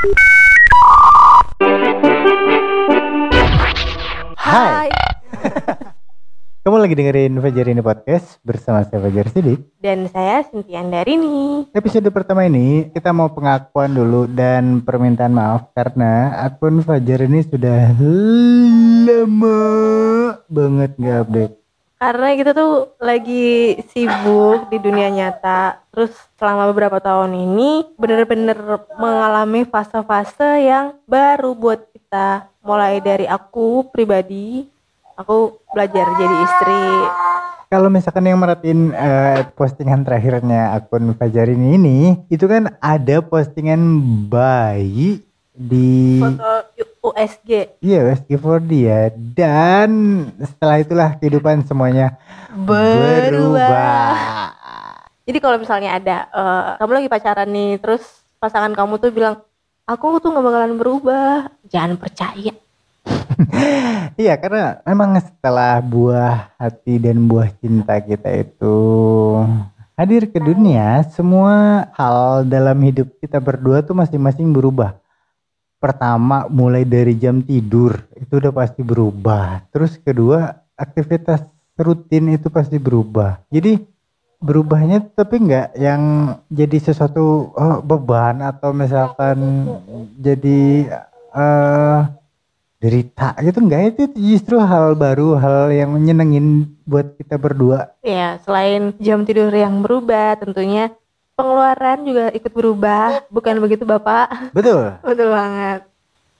Hai. Kamu lagi dengerin Fajar ini podcast bersama saya Fajar Sidik. Dan saya Cynthia Andarini. Episode pertama ini kita mau pengakuan dulu dan permintaan maaf karena akun Fajar ini sudah lama banget nggak update. Karena kita tuh lagi sibuk di dunia nyata. Terus selama beberapa tahun ini bener-bener mengalami fase-fase yang baru buat kita. Mulai dari aku pribadi, aku belajar jadi istri. Kalau misalkan yang merhatiin eh, postingan terakhirnya akun Fajar ini ini, itu kan ada postingan bayi di Foto USG Iya, USG4 dia dan setelah itulah kehidupan semuanya berubah. Jadi kalau misalnya ada eh, kamu lagi pacaran nih, terus pasangan kamu tuh bilang, aku tuh nggak bakalan berubah, jangan percaya. Iya, karena memang setelah buah hati dan buah cinta kita itu hadir ke dunia, semua hal dalam hidup kita berdua tuh masing-masing berubah. Pertama, mulai dari jam tidur itu udah pasti berubah. Terus kedua, aktivitas rutin itu pasti berubah. Jadi berubahnya tapi nggak yang jadi sesuatu oh, beban atau misalkan jadi eh derita gitu enggak itu justru hal baru hal yang menyenengin buat kita berdua Ya, selain jam tidur yang berubah, tentunya pengeluaran juga ikut berubah. Bukan begitu, Bapak? betul Betul banget.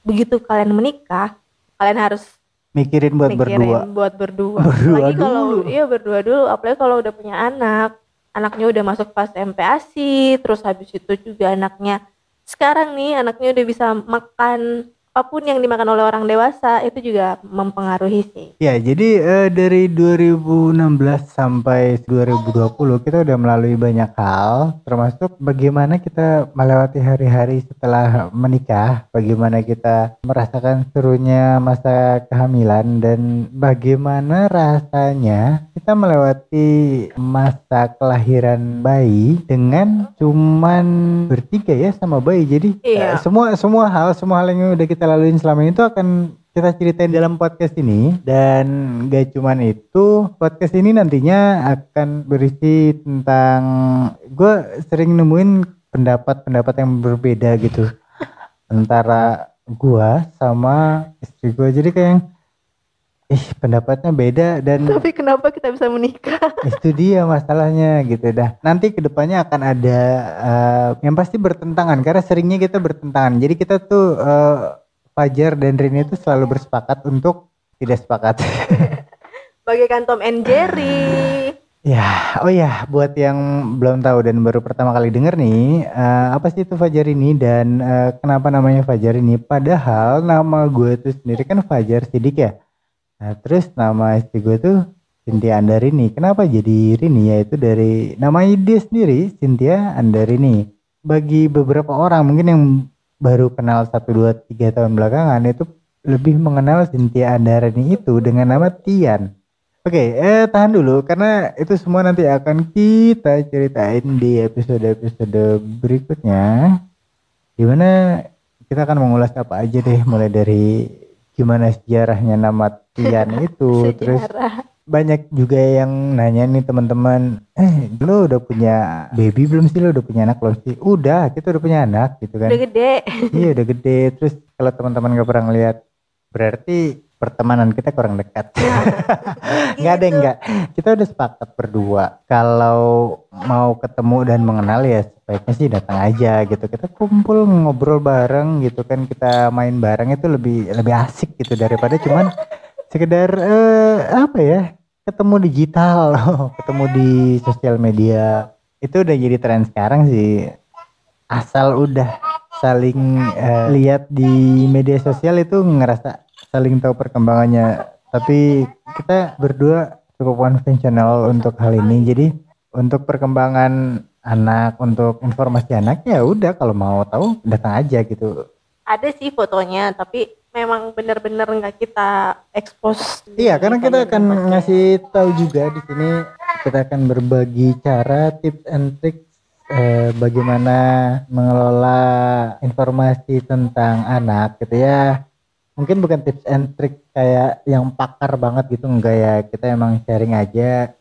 Begitu kalian menikah, kalian harus mikirin buat mikirin berdua buat berdua. Berdua apalagi kalau iya berdua dulu, apalagi kalau udah punya anak. Anaknya udah masuk fase MPASI, terus habis itu juga anaknya sekarang nih anaknya udah bisa makan apa pun yang dimakan oleh orang dewasa itu juga mempengaruhi sih. ya jadi eh, dari 2016 sampai 2020 kita udah melalui banyak hal termasuk bagaimana kita melewati hari-hari setelah menikah bagaimana kita merasakan serunya masa kehamilan dan bagaimana rasanya kita melewati masa kelahiran bayi dengan cuman bertiga ya sama bayi jadi Iya. eh, semua semua hal semua hal yang udah kita laluin selama ini tuh akan kita ceritain dalam podcast ini. Dan gak cuman itu podcast ini nantinya akan berisi tentang gue sering nemuin pendapat-pendapat yang berbeda gitu. Antara gua sama istri gue jadi kayak yang, ih pendapatnya beda dan Tapi kenapa kita bisa menikah? itu dia masalahnya gitu. Dah nanti ke depannya akan ada eh, yang pasti bertentangan. Karena seringnya kita bertentangan. Jadi kita tuh eh, Fajar dan Rini itu selalu bersepakat untuk tidak sepakat. Bagaikan Tom and Jerry. ya oh ya buat yang belum tahu dan baru pertama kali denger nih eh, apa sih itu Fajar ini dan eh, kenapa namanya Fajar ini? Padahal nama gue tuh sendiri kan Fajar Sidik ya? Nah terus nama istri gue tuh Cynthia Andarini. Kenapa jadi Rini? Yaitu dari namanya dia sendiri Cynthia Andarini. Bagi beberapa orang mungkin yang baru kenal 1 2 3 tahun belakangan itu lebih mengenal Cynthia Andarini itu dengan nama Tian Oke, eh tahan dulu karena itu semua nanti akan kita ceritain di episode-episode berikutnya. Di mana kita akan mengulas apa aja deh, mulai dari gimana sejarahnya nama Tian itu, terus Sejarah. Banyak juga yang nanya nih teman-teman, eh lo udah punya baby belum sih? Lo udah punya anak belum sih? Udah, kita udah punya anak gitu kan. Udah gede. iya udah gede. Terus kalau teman-teman gak pernah ngeliat, berarti pertemanan kita kurang dekat. Nggak ada enggak. Kita udah sepakat berdua. Kalau mau ketemu dan mengenal ya sebaiknya sih datang aja gitu. Kita kumpul ngobrol bareng gitu kan. Kita main bareng itu lebih lebih asik gitu daripada cuman sekedar eh, apa ya ketemu digital, ketemu di sosial media. Itu udah jadi tren sekarang sih. Asal udah saling eh, lihat di media sosial itu ngerasa saling tahu perkembangannya tapi kita berdua cukup konvensional untuk hal ini jadi untuk perkembangan anak untuk informasi anak ya udah kalau mau tahu datang aja gitu Ada sih fotonya, tapi memang benar-benar nggak kita expose. iya karena kita akan ngasih tahu juga di sini kita akan berbagi cara tips and tricks eh, bagaimana mengelola informasi tentang anak gitu ya mungkin bukan tips and trick kayak yang pakar banget gitu enggak ya kita emang sharing aja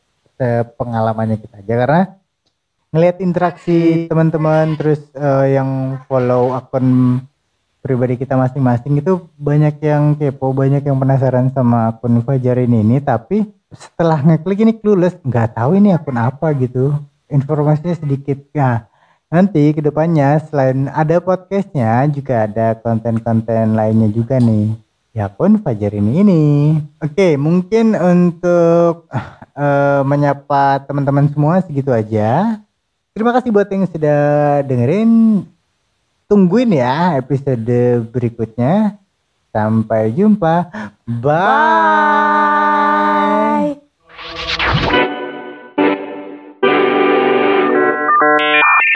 pengalamannya kita aja karena ngelihat interaksi teman-teman terus uh, yang follow akun pribadi kita masing-masing itu banyak yang kepo banyak yang penasaran sama akun Fajar ini, tapi setelah ngeklik ini clueless nggak tahu ini akun apa gitu. Informasinya sedikit. Ya nanti ke depannya selain ada podcastnya juga ada konten-konten lainnya juga nih ya akun Fajar ini ini. Oke mungkin untuk uh, menyapa teman-teman semua segitu aja. Terima kasih buat yang sudah dengerin tungguin ya episode berikutnya. Sampai jumpa. Bye, bye.